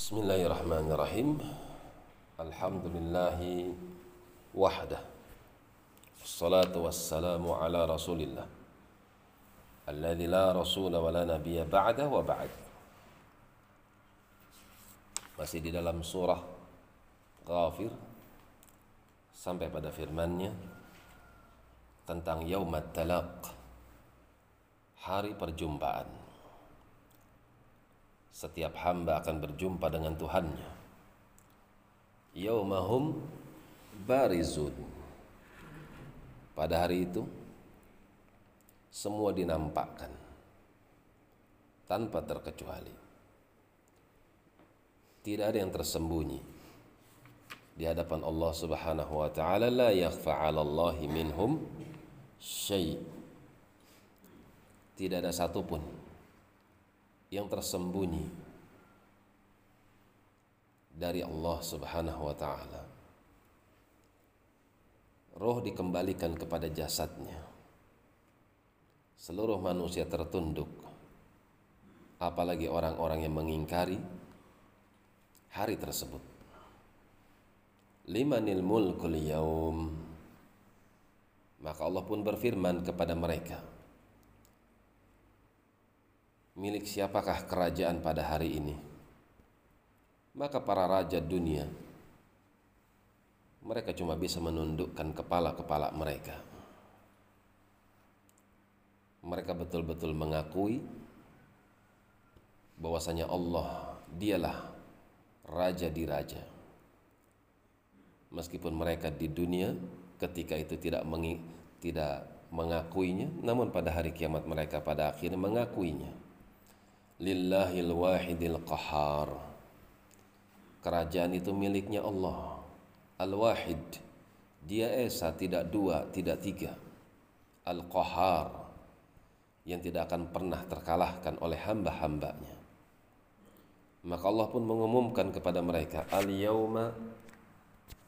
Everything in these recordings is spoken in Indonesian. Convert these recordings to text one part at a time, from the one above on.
Bismillahirrahmanirrahim. Alhamdulillahi wahdah. Wassalatu wassalamu ala Rasulillah. Alladhi rasul wa la wa ba'd. Masih di dalam surah Ghafir sampai pada firmannya tentang yaumat talaq hari perjumpaan setiap hamba akan berjumpa dengan Tuhannya. Yaumahum barizun. Pada hari itu semua dinampakkan tanpa terkecuali. Tidak ada yang tersembunyi di hadapan Allah Subhanahu wa taala la yakhfa 'ala Allah minhum syai. Tidak ada satupun yang tersembunyi dari Allah Subhanahu wa taala roh dikembalikan kepada jasadnya seluruh manusia tertunduk apalagi orang-orang yang mengingkari hari tersebut. Limanil mulkul yaum. Maka Allah pun berfirman kepada mereka. Milik siapakah kerajaan pada hari ini? Maka para raja dunia mereka cuma bisa menundukkan kepala-kepala mereka. Mereka betul-betul mengakui bahwasanya Allah dialah raja di raja. Meskipun mereka di dunia ketika itu tidak mengi, tidak mengakuinya, namun pada hari kiamat mereka pada akhirnya mengakuinya. Lillahil wahidil qahar. Kerajaan itu miliknya Allah. Al-Wahid. Dia esa tidak dua, tidak tiga. Al-Qahar. Yang tidak akan pernah terkalahkan oleh hamba-hambanya maka Allah pun mengumumkan kepada mereka al-yauma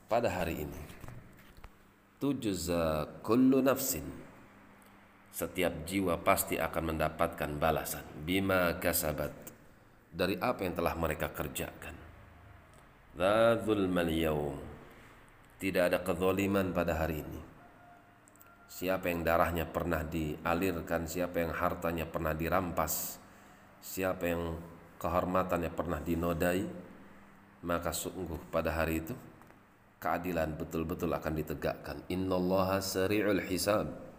pada hari ini tujza kullu nafsin setiap jiwa pasti akan mendapatkan balasan bima kasabat dari apa yang telah mereka kerjakan yaum tidak ada kezaliman pada hari ini siapa yang darahnya pernah dialirkan siapa yang hartanya pernah dirampas siapa yang kehormatannya pernah dinodai, maka sungguh pada hari itu keadilan betul-betul akan ditegakkan. Innallaha sari'ul hisab.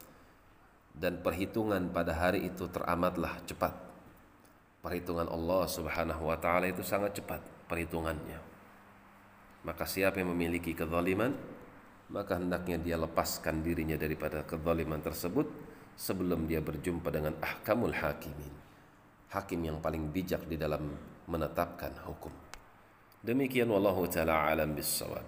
Dan perhitungan pada hari itu teramatlah cepat. Perhitungan Allah Subhanahu wa taala itu sangat cepat perhitungannya. Maka siapa yang memiliki kezaliman, maka hendaknya dia lepaskan dirinya daripada kezaliman tersebut sebelum dia berjumpa dengan ahkamul hakimin hakim yang paling bijak di dalam menetapkan hukum. Demikian wallahu taala alam bisawab.